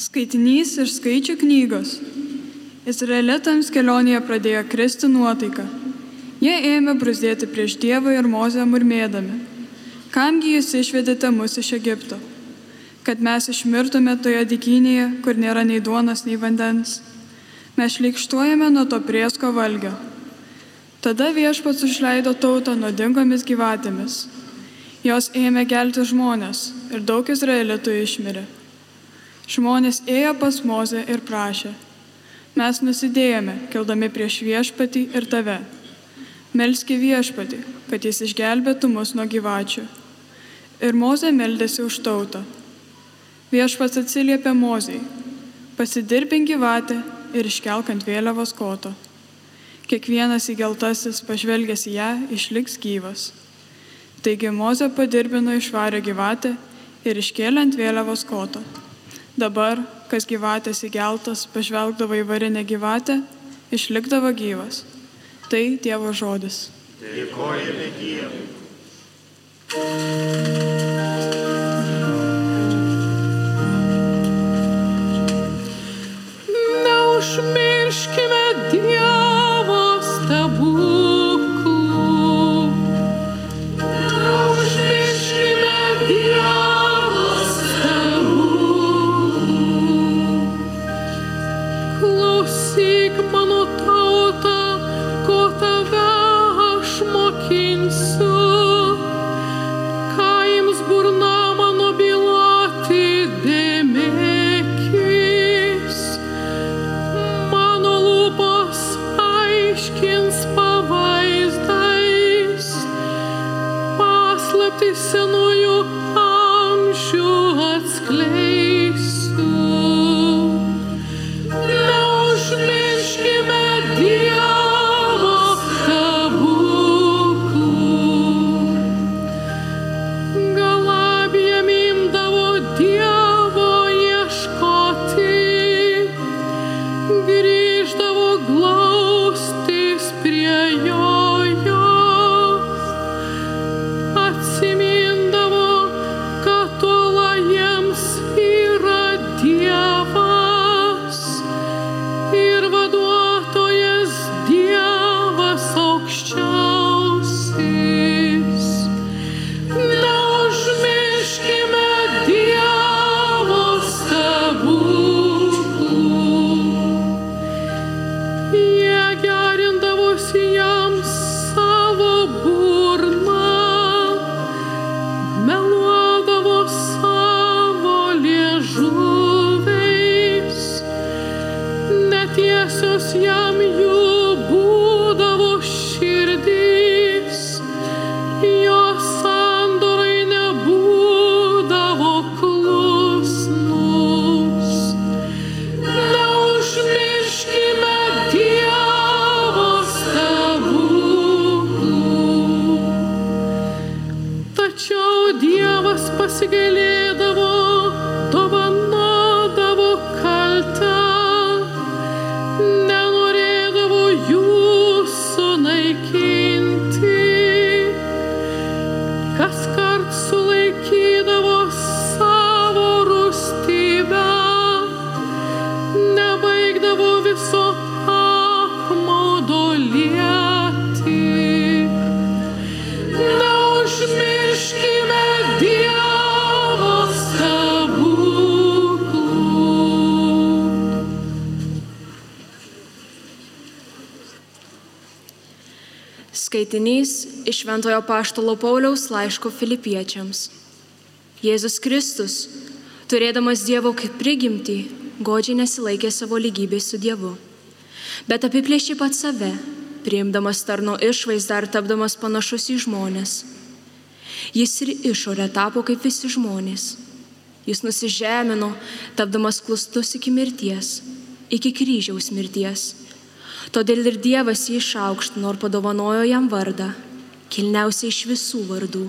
Skaitinys iš skaičių knygos. Izraelitams kelionėje pradėjo kristi nuotaika. Jie ėmė bruzdėti prieš Dievą ir Mozę murmėdami. Kamgi jūs išvedėte mus iš Egipto? Kad mes išmirtume toje dikynėje, kur nėra nei duonos, nei vandens. Mes šlikštuojame nuo to priesko valgio. Tada viešpats išleido tautą nuodingomis gyvatėmis. Jos ėmė gelti žmonės ir daug izraelitų išmirė. Žmonės ėjo pas Mozę ir prašė. Mes nusidėjome, kildami prieš viešpatį ir tave. Melski viešpatį, kad jis išgelbėtų mus nuo gyvačių. Ir Mozė meldėsi už tautą. Viešpats atsiliepė Mozei. Pasidirbink gyvatę ir iškelk ant vėliavos koto. Kiekvienas įgeltasis pažvelgęs į ją išliks gyvas. Taigi Mozė padirbino išvarę gyvatę ir iškėlė ant vėliavos koto. Dabar, kas gyvatės įgeltas, pažvelgdavo į varinę gyvatę, išlikdavo gyvas. Tai Dievo žodis. Dėkojame Dievui. Dievas Skaitinys iš Ventojo Paštalo Pauliaus laiško filipiečiams. Jėzus Kristus, turėdamas Dievo kaip prigimtį, godžiai nesilaikė savo lygybės su Dievu, bet apiplėšė pat save, priimdamas tarno išvaizdą ir tapdamas panašus į žmonės. Jis ir išorė tapo kaip visi žmonės. Jis nusižemino, tapdamas klustus iki mirties, iki kryžiaus mirties. Todėl ir Dievas jį išaukštino ir padovanojo jam vardą, kilniausiai iš visų vardų,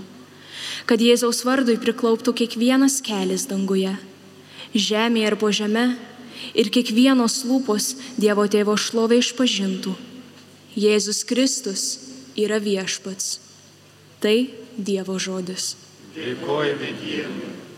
kad Jėzaus vardui priklauptų kiekvienas kelias danguje, žemėje ir po žeme, ir kiekvienos lūpos Dievo tėvo šlovė išpažintų. Jėzus Kristus yra viešpats. Tai Dievo žodis. Dėkojame Dievui.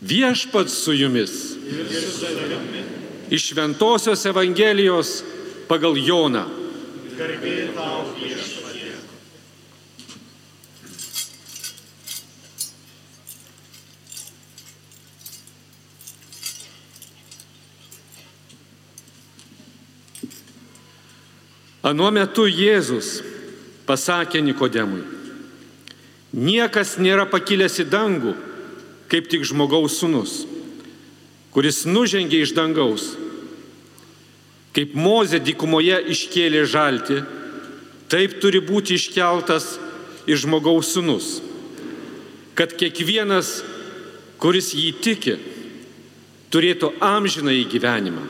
Viešpats su jumis. Iš Šventojios Evangelijos pagal Joną. Anuo metu Jėzus pasakė Nikodemui, niekas nėra pakilęs į dangų, kaip tik žmogaus sunus, kuris nužengė iš dangaus. Kaip Mozė dykumoje iškėlė žalti, taip turi būti iškeltas ir žmogaus sunus, kad kiekvienas, kuris jį tiki, turėtų amžiną į gyvenimą.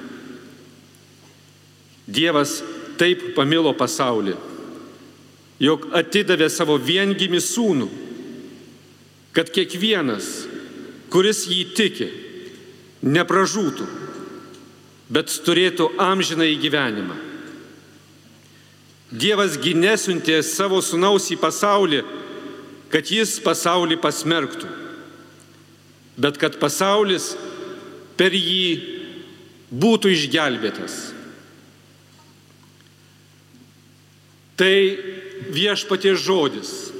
Dievas taip pamilo pasaulį, jog atidavė savo viengimi sūnų, kad kiekvienas, kuris jį tiki, nepražūtų, bet turėtų amžiną į gyvenimą. Dievas ginesuntė savo sunaus į pasaulį, kad jis pasaulį pasmerktų, bet kad pasaulis per jį būtų išgelbėtas. Tai viešpatie žodis.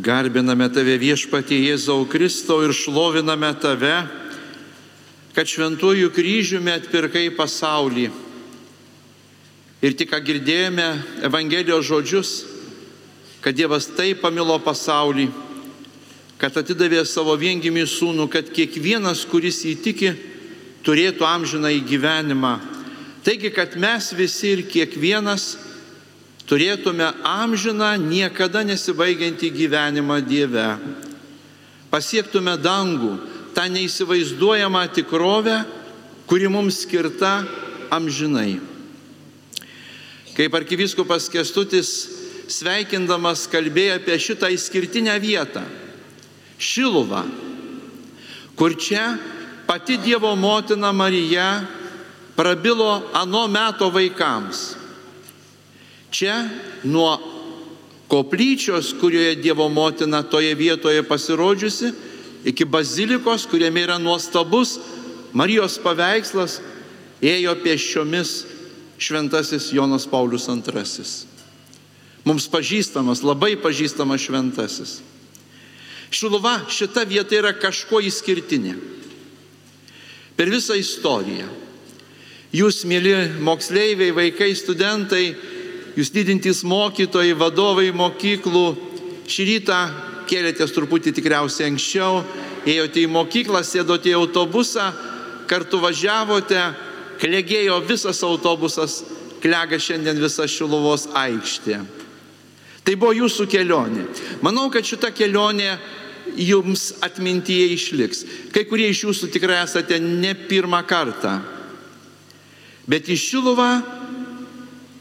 Garbiname tave viešpatie Jėzau Kristau ir šloviname tave, kad šventuoju kryžiumi atpirkai pasaulį. Ir tik ką girdėjome Evangelijos žodžius, kad Dievas taip pamilo pasaulį, kad atidavė savo viengimį sūnų, kad kiekvienas, kuris įtiki, turėtų amžiną į gyvenimą. Taigi, kad mes visi ir kiekvienas turėtume amžiną, niekada nesibaigiantį gyvenimą Dieve. Pasiektume dangų, tą neįsivaizduojamą tikrovę, kuri mums skirta amžinai. Kaip arkiviskupas Kestutis sveikindamas kalbėjo apie šitą išskirtinę vietą - Šiluvą, kur čia pati Dievo motina Marija prabilo ano meto vaikams. Čia nuo koplyčios, kurioje Dievo motina toje vietoje pasirodžiusi, iki bazilikos, kuriame yra nuostabus Marijos paveikslas, ėjo pėsčiomis šventasis Jonas Paulius II. Mums pažįstamas, labai pažįstamas šventasis. Šiluva, šita vieta yra kažko išskirtinė. Per visą istoriją. Jūs, mėly moksleiviai, vaikai, studentai, jūs didintys mokytojai, vadovai mokyklų, šį rytą kėlėtės truputį tikriausiai anksčiau, ėjote į mokyklą, sėdote į autobusą, kartu važiavote, klegėjo visas autobusas, klega šiandien visa Šiluvos aikštė. Tai buvo jūsų kelionė. Manau, kad šita kelionė jums atmintyje išliks. Kai kurie iš jūsų tikrai esate ne pirmą kartą. Bet į Šiluvą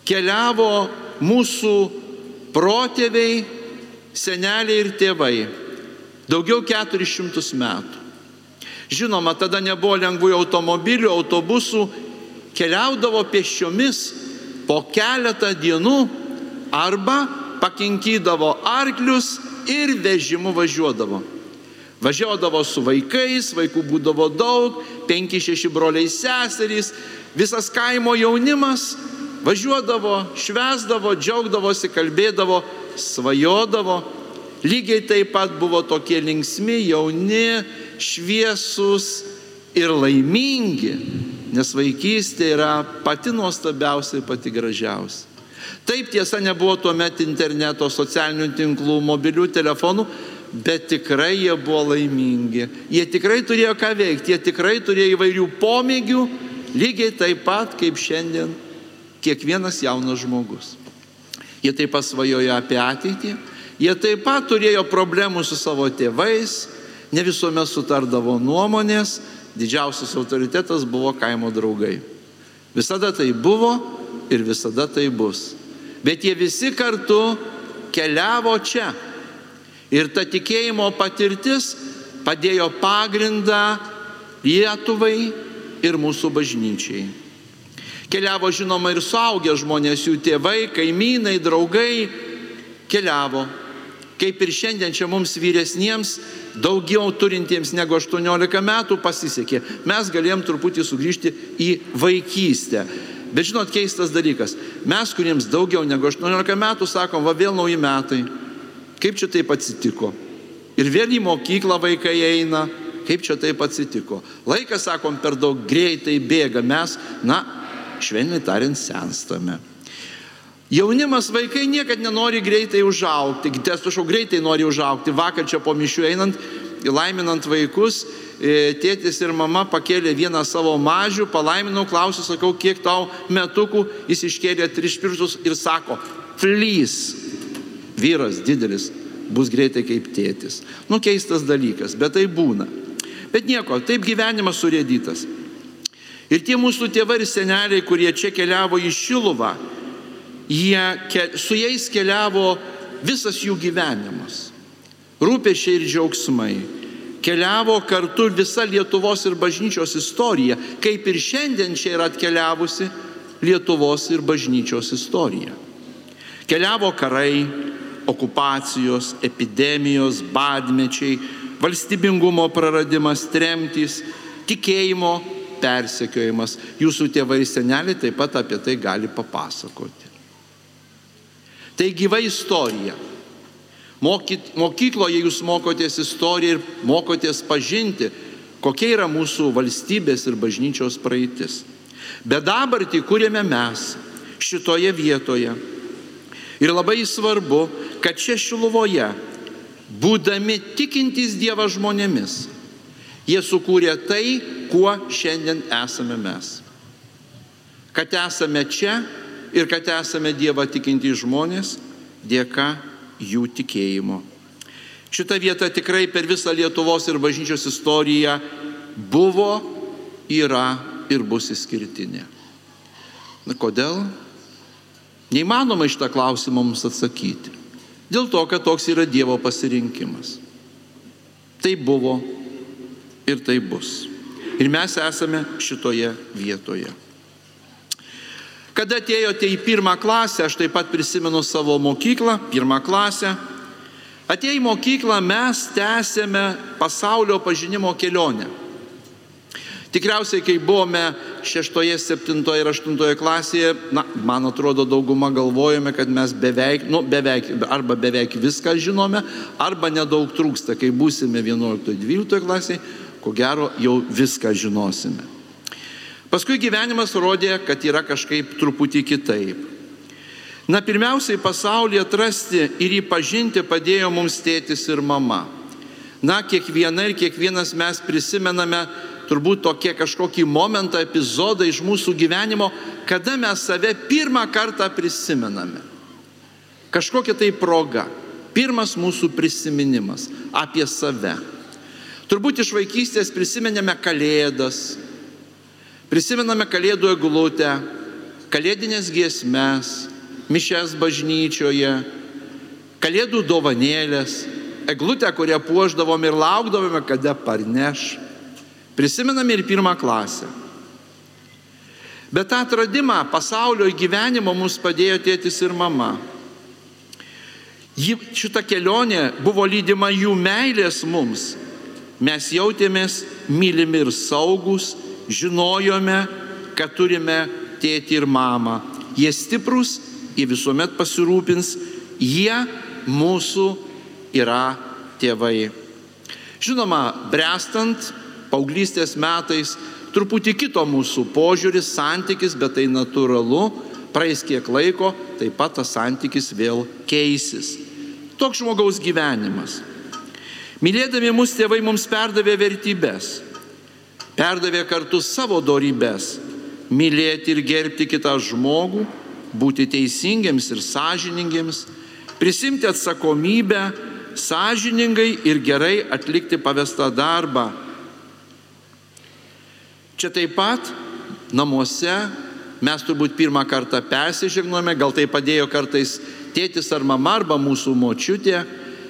keliavo mūsų protėviai, seneliai ir tėvai. Daugiau 400 metų. Žinoma, tada nebuvo lengvųjų automobilių, autobusų, keliaudavo pėsčiomis po keletą dienų arba pakinkydavo arklius ir vežimu važiuodavo. Važiuodavo su vaikais, vaikų būdavo daug, penki, šeši broliai seserys, visas kaimo jaunimas važiuodavo, švesdavo, džiaugdavosi, kalbėdavo, svajodavo. Lygiai taip pat buvo tokie linksmi, jauni, šviesus ir laimingi, nes vaikystė yra pati nuostabiausia ir pati gražiausia. Taip tiesa nebuvo tuo metu interneto, socialinių tinklų, mobilių telefonų, bet tikrai jie buvo laimingi. Jie tikrai turėjo ką veikti, jie tikrai turėjo įvairių pomėgių, lygiai taip pat kaip šiandien kiekvienas jaunas žmogus. Jie taip pat svajojo apie ateitį, jie taip pat turėjo problemų su savo tėvais, ne visuomet sutardavo nuomonės, didžiausias autoritetas buvo kaimo draugai. Visada tai buvo ir visada tai bus. Bet jie visi kartu keliavo čia. Ir ta tikėjimo patirtis padėjo pagrindą Lietuvai ir mūsų bažnyčiai. Keliavo žinoma ir suaugę žmonės, jų tėvai, kaimynai, draugai keliavo. Kaip ir šiandien čia mums vyresniems, daugiau turintiems negu 18 metų pasisekė. Mes galėjom truputį sugrįžti į vaikystę. Bet žinot, keistas dalykas. Mes, kuriems daugiau negu 18 metų, sakom, va vėl nauji metai. Kaip čia taip atsitiko? Ir vėl į mokyklą vaikai eina. Kaip čia taip atsitiko? Laikas, sakom, per daug greitai bėga. Mes, na, švelniai tariant, senstame. Jaunimas vaikai niekada nenori greitai užaukti, atsiprašau, greitai nori užaukti. Vakar čia po mišių einant, laiminant vaikus, e, tėtis ir mama pakėlė vieną savo mažių, palaiminau, klausiu, sakau, kiek tau metukų, jis iškėlė tris pirštus ir sako, flys, vyras didelis, bus greitai kaip tėtis. Nu keistas dalykas, bet tai būna. Bet nieko, taip gyvenimas surėdytas. Ir tie mūsų tėvai ir seneliai, kurie čia keliavo į Šiluvą, jie, su jais keliavo visas jų gyvenimas. Rūpešiai ir džiaugsmai. Keliavo kartu visa Lietuvos ir bažnyčios istorija, kaip ir šiandien čia yra atkeliavusi Lietuvos ir bažnyčios istorija. Keliavo karai, okupacijos, epidemijos, badmečiai, valstybingumo praradimas, tremtys, tikėjimo persekiojimas. Jūsų tėvai ir seneliai taip pat apie tai gali papasakoti. Tai gyva istorija. Mokyt, mokykloje jūs mokotės istoriją ir mokotės pažinti, kokia yra mūsų valstybės ir bažnyčios praeitis. Bet dabartį kūrėme mes šitoje vietoje. Ir labai svarbu, kad čia šiluvoje, būdami tikintys Dievą žmonėmis, jie sukūrė tai, kuo šiandien esame mes. Kad esame čia ir kad esame Dievą tikintys žmonės dėka jų tikėjimo. Šita vieta tikrai per visą Lietuvos ir bažnyčios istoriją buvo, yra ir bus įskirtinė. Na kodėl? Neįmanoma iš tą klausimą mums atsakyti. Dėl to, kad toks yra Dievo pasirinkimas. Tai buvo ir tai bus. Ir mes esame šitoje vietoje. Kada atėjote į pirmą klasę, aš taip pat prisimenu savo mokyklą, pirmą klasę. Atėję į mokyklą mes tęsėme pasaulio pažinimo kelionę. Tikriausiai, kai buvome šeštoje, septintoje ir aštuntoje klasėje, na, man atrodo, dauguma galvojame, kad mes beveik, nu, beveik, arba beveik viską žinome, arba nedaug trūksta, kai būsime 11-12 klasėje, ko gero jau viską žinosime. Paskui gyvenimas rodė, kad yra kažkaip truputį kitaip. Na, pirmiausiai pasaulyje atrasti ir jį pažinti padėjo mums tėtis ir mama. Na, kiekviena ir kiekvienas mes prisimename turbūt tokie kažkokį momentą, epizodą iš mūsų gyvenimo, kada mes save pirmą kartą prisimename. Kažkokia tai proga. Pirmas mūsų prisiminimas apie save. Turbūt iš vaikystės prisimenėme kalėdas, prisimename kalėdų eglutę, kalėdinės giesmes, mišes bažnyčioje, kalėdų dovanėlės, eglutę, kurią puoždavom ir laukdavome, kada parneš. Prisimename ir pirmą klasę. Bet tą atradimą pasaulio gyvenimo mums padėjo tėtis ir mama. Ji, šita kelionė buvo lydima jų meilės mums mes jautėmės mylimi ir saugus, žinojome, kad turime tėtį ir mamą. Jie stiprus, jie visuomet pasirūpins, jie mūsų yra tėvai. Žinoma, brestant, paauglystės metais, truputį kito mūsų požiūris, santykis, bet tai natūralu, praeis kiek laiko, taip pat tas santykis vėl keisis. Toks žmogaus gyvenimas. Mylėdami mus tėvai mums perdavė vertybės, perdavė kartu savo dorybės - mylėti ir gerbti kitą žmogų, būti teisingiams ir sąžiningiems, prisimti atsakomybę, sąžiningai ir gerai atlikti pavestą darbą. Čia taip pat namuose mes turbūt pirmą kartą persižegnome, gal tai padėjo kartais tėtis ar mama arba mūsų močiutė.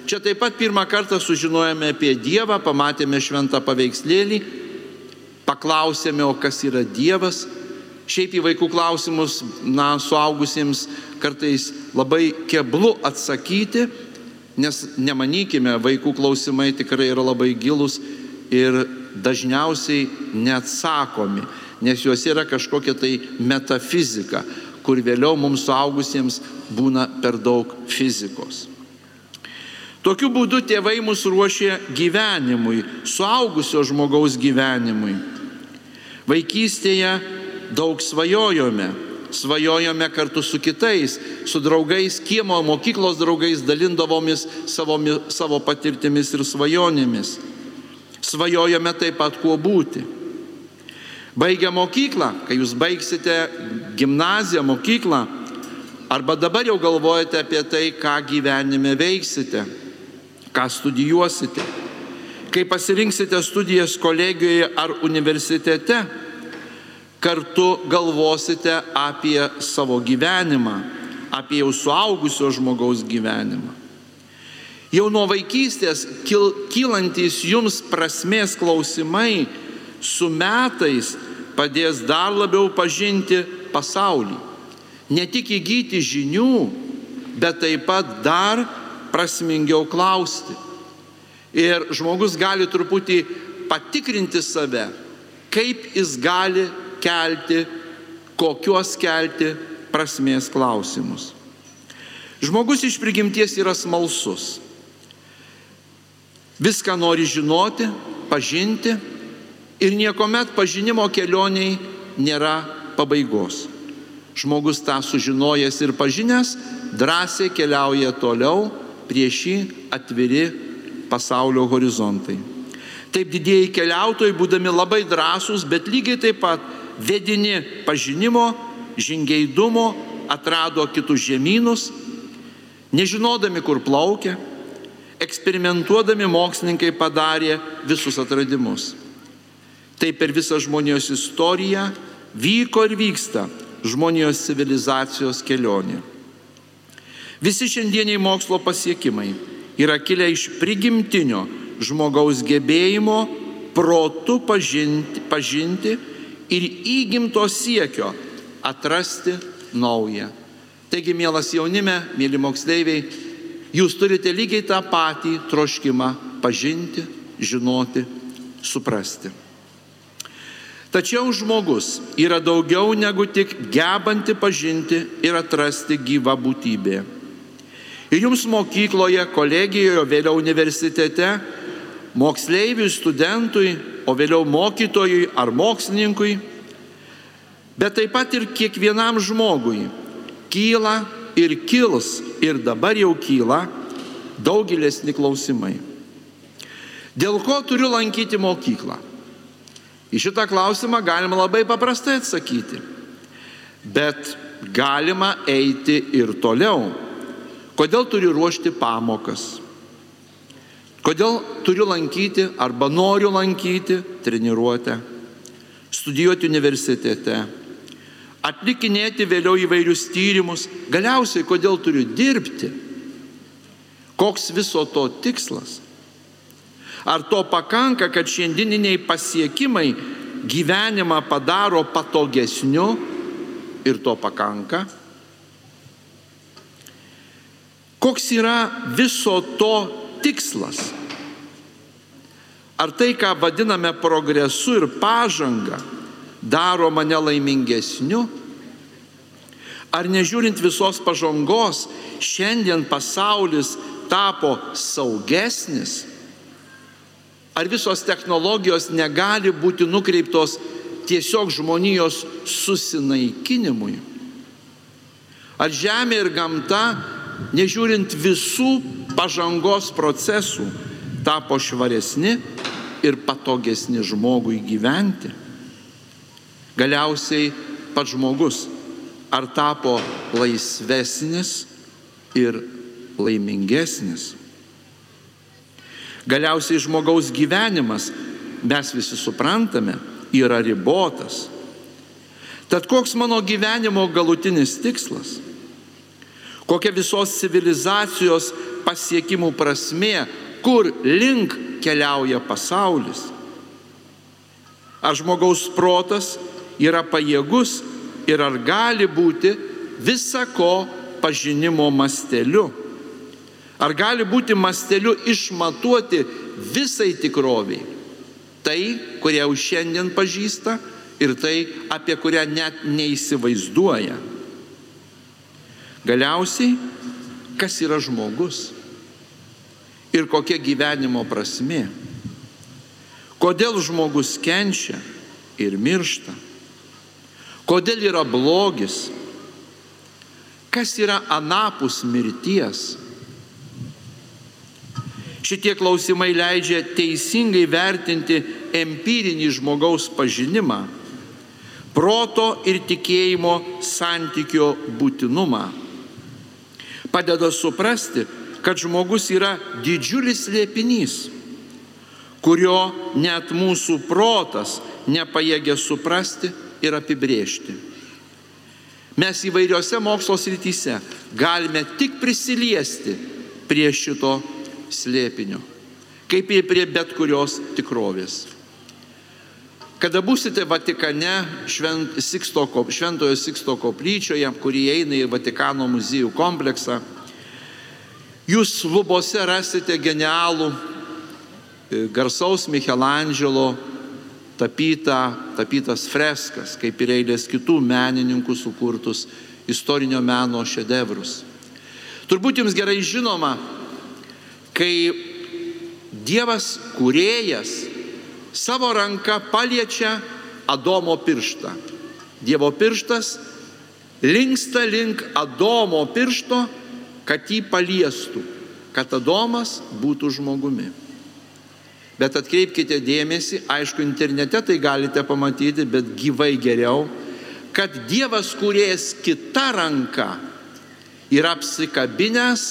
Čia taip pat pirmą kartą sužinojome apie Dievą, pamatėme šventą paveikslėlį, paklausėme, o kas yra Dievas. Šiaip į vaikų klausimus, na, suaugusiems kartais labai keblu atsakyti, nes nemanykime, vaikų klausimai tikrai yra labai gilus ir dažniausiai neatsakomi nes juose yra kažkokia tai metafizika, kur vėliau mums suaugusiems būna per daug fizikos. Tokiu būdu tėvai mus ruošė gyvenimui, suaugusio žmogaus gyvenimui. Vaikystėje daug svajojome, svajojome kartu su kitais, su draugais, kiemo mokyklos draugais dalindavomis savo, savo patirtimis ir svajonėmis. Svajojome taip pat kuo būti. Baigę mokyklą, kai jūs baigsite gimnaziją, mokyklą, arba dabar jau galvojate apie tai, ką gyvenime veiksite, ką studijuosite, kai pasirinksite studijas kolegijoje ar universitete, kartu galvosite apie savo gyvenimą, apie jau suaugusio žmogaus gyvenimą. Jau nuo vaikystės kil, kylantis jums prasmės klausimai su metais padės dar labiau pažinti pasaulį. Ne tik įgyti žinių, bet taip pat dar prasmingiau klausti. Ir žmogus gali truputį patikrinti save, kaip jis gali kelti, kokios kelti prasmės klausimus. Žmogus iš prigimties yra smalsus. Viską nori žinoti, pažinti ir niekuomet pažinimo kelioniai nėra pabaigos. Žmogus tą sužinojęs ir pažinęs drąsiai keliauja toliau, prieš jį atviri pasaulio horizontai. Taip didieji keliautojai, būdami labai drąsūs, bet lygiai taip pat vedini pažinimo, žingeidumo, atrado kitus žemynus, nežinodami, kur plaukia, eksperimentuodami mokslininkai padarė visus atradimus. Tai per visą žmonijos istoriją vyko ir vyksta žmonijos civilizacijos kelionė. Visi šiandieniai mokslo pasiekimai yra kilę iš prigimtinio žmogaus gebėjimo protų pažinti, pažinti ir įgimto siekio atrasti naują. Taigi, mielas jaunime, mėly moksleiviai, jūs turite lygiai tą patį troškimą pažinti, žinoti, suprasti. Tačiau žmogus yra daugiau negu tik gebanti pažinti ir atrasti gyvą būtybę. Ir jums mokykloje, kolegijoje, vėliau universitete, moksleiviui, studentui, o vėliau mokytojui ar mokslininkui, bet taip pat ir kiekvienam žmogui kyla ir kils ir dabar jau kyla daugelėsni klausimai. Dėl ko turiu lankyti mokyklą? Į šitą klausimą galima labai paprastai atsakyti. Bet galima eiti ir toliau. Kodėl turiu ruošti pamokas? Kodėl turiu lankyti arba noriu lankyti treniruotę, studijuoti universitete, atlikinėti vėliau įvairius tyrimus, galiausiai kodėl turiu dirbti? Koks viso to tikslas? Ar to pakanka, kad šiandieniniai pasiekimai gyvenimą padaro patogesniu ir to pakanka? Koks yra viso to tikslas? Ar tai, ką vadiname progresu ir pažanga, daro mane laimingesniu? Ar nežiūrint visos pažangos, šiandien pasaulis tapo saugesnis? Ar visos technologijos negali būti nukreiptos tiesiog žmonijos susinaikinimui? Ar žemė ir gamta, nežiūrint visų pažangos procesų, tapo švaresni ir patogesni žmogui gyventi? Galiausiai pats žmogus ar tapo laisvesnis ir laimingesnis? Galiausiai žmogaus gyvenimas, mes visi suprantame, yra ribotas. Tad koks mano gyvenimo galutinis tikslas? Kokia visos civilizacijos pasiekimų prasme, kur link keliauja pasaulis? Ar žmogaus protas yra pajėgus ir ar gali būti visako pažinimo masteliu? Ar gali būti masteliu išmatuoti visai tikroviai? Tai, kurią jau šiandien pažįsta ir tai, apie kurią net neįsivaizduoja. Galiausiai, kas yra žmogus ir kokia gyvenimo prasme? Kodėl žmogus kenčia ir miršta? Kodėl yra blogis? Kas yra anapus mirties? Šitie klausimai leidžia teisingai vertinti empirinį žmogaus pažinimą, proto ir tikėjimo santykio būtinumą. Padeda suprasti, kad žmogus yra didžiulis liepinys, kurio net mūsų protas nepajėgia suprasti ir apibrėžti. Mes įvairiose mokslo srityse galime tik prisiliesti prie šito slėpinio, kaip ir prie bet kurios tikrovės. Kada būsite Vatikane švent, Sikstoko, Šventojo Siksto koplyčioje, kurį eina į Vatikano muziejų kompleksą, jūs lubose rasite genialų e, garsaus Michelangelo tapyta, tapytas freskas, kaip ir eilės kitų menininkų sukurtus istorinio meno šedevrus. Turbūt jums gerai žinoma, kai Dievas kūrėjas savo ranka paliečia Adomo pirštą. Dievo pirštas linksta link Adomo piršto, kad jį paliestų, kad Adomas būtų žmogumi. Bet atkreipkite dėmesį, aišku, internete tai galite pamatyti, bet gyvai geriau, kad Dievas kūrėjas kita ranka yra apsikabinęs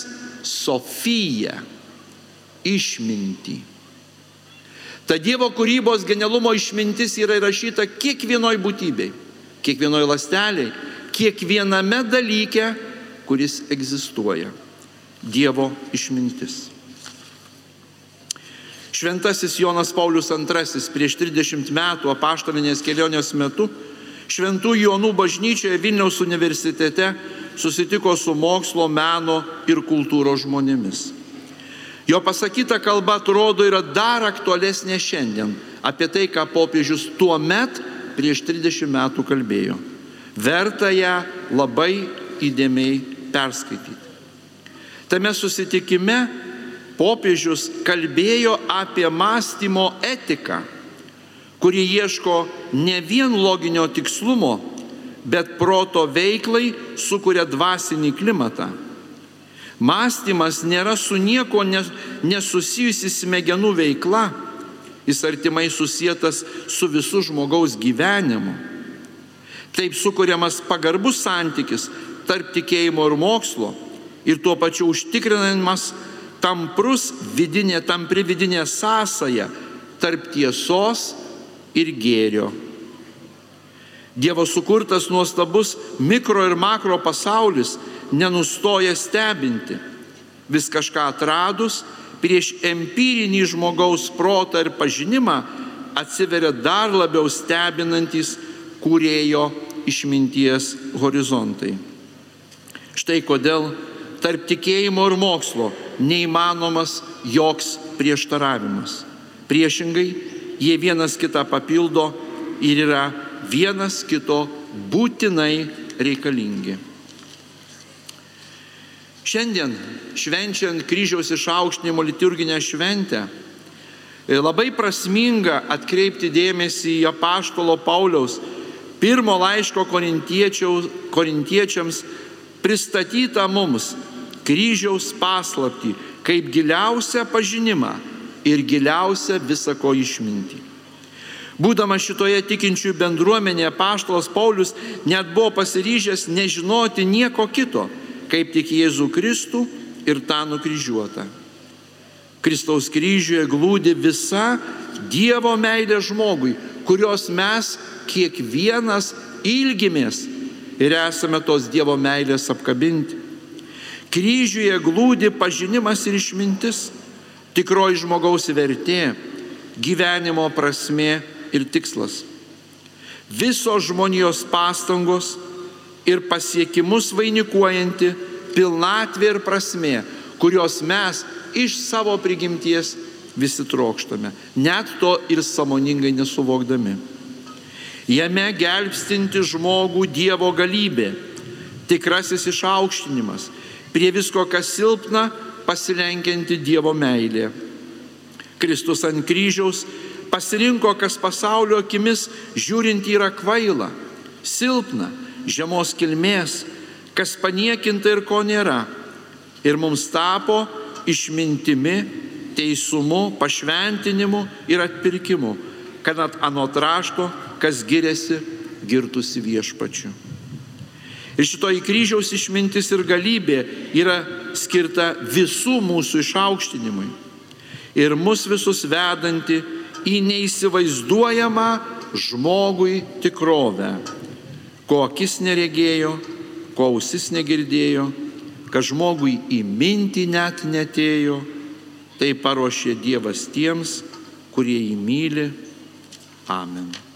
Sofiją išmintį. Ta Dievo kūrybos genialumo išmintis yra įrašyta kiekvienoj būtybei, kiekvienoj lasteliai, kiekviename dalyke, kuris egzistuoja. Dievo išmintis. Šventasis Jonas Paulius II prieš 30 metų apaštalinės kelionės metu Šventų Jonų bažnyčioje Vilniaus universitete susitiko su mokslo, meno ir kultūros žmonėmis. Jo pasakyta kalba atrodo yra dar aktualesnė šiandien apie tai, ką popiežius tuo met prieš 30 metų kalbėjo. Verta ją labai įdėmiai perskaityti. Tame susitikime popiežius kalbėjo apie mąstymo etiką, kuri ieško ne vien loginio tikslumo, bet proto veiklai sukuria dvasinį klimatą. Mąstymas nėra su nieko nesusijusi smegenų veikla, jis artimai susijęs su visų žmogaus gyvenimu. Taip sukūriamas pagarbus santykis tarp tikėjimo ir mokslo ir tuo pačiu užtikrinamas tamprus vidinė, tampri vidinė sąsaja tarp tiesos ir gėrio. Dievo sukurtas nuostabus mikro ir makro pasaulis nenustoja stebinti. Vis kažką atradus, prieš empirinį žmogaus protą ir pažinimą atsiveria dar labiau stebinantis kūrėjo išminties horizontai. Štai kodėl tarp tikėjimo ir mokslo neįmanomas joks prieštaravimas. Priešingai, jie vienas kitą papildo ir yra vienas kito būtinai reikalingi. Šiandien, švenčiant kryžiaus išaukštinimo liturginę šventę, labai prasminga atkreipti dėmesį į apaštalo Pauliaus pirmo laiško korintiečiams pristatytą mums kryžiaus paslapti kaip giliausią pažinimą ir giliausią visako išmintį. Būdamas šitoje tikinčių bendruomenėje, paštalas Paulius net buvo pasiryžęs nežinoti nieko kito, kaip tik Jėzų Kristų ir tą nukryžiuotą. Kristaus kryžiuje glūdi visa Dievo meilė žmogui, kurios mes kiekvienas ilgimės ir esame tos Dievo meilės apkabinti. Kryžiuje glūdi pažinimas ir išmintis, tikroji žmogaus vertė, gyvenimo prasme ir tikslas. Visos žmonijos pastangos ir pasiekimus vainikuojanti pilnatvė ir prasme, kurios mes iš savo prigimties visi trokštame, net to ir samoningai nesuvokdami. Jame gelbstinti žmogų Dievo galybė, tikrasis išaukštinimas, prie visko, kas silpna, pasilenkianti Dievo meilė. Kristus ant kryžiaus pasirinko, kas pasaulio akimis žiūrint yra kvaila, silpna, žemos kilmės, kas paniekinta ir ko nėra. Ir mums tapo išmintimi, teisumu, pašventinimu ir atpirkimu, kad anot rašto, kas giriasi, girtusi viešpačiu. Ir šitoji kryžiaus išmintis ir galybė yra skirta visų mūsų išaukštinimui. Ir mus visus vedanti į neįsivaizduojamą žmogui tikrovę, ko akis neregėjo, ko ausis negirdėjo, kad žmogui į mintį net netėjo, tai paruošė Dievas tiems, kurie jį myli. Amen.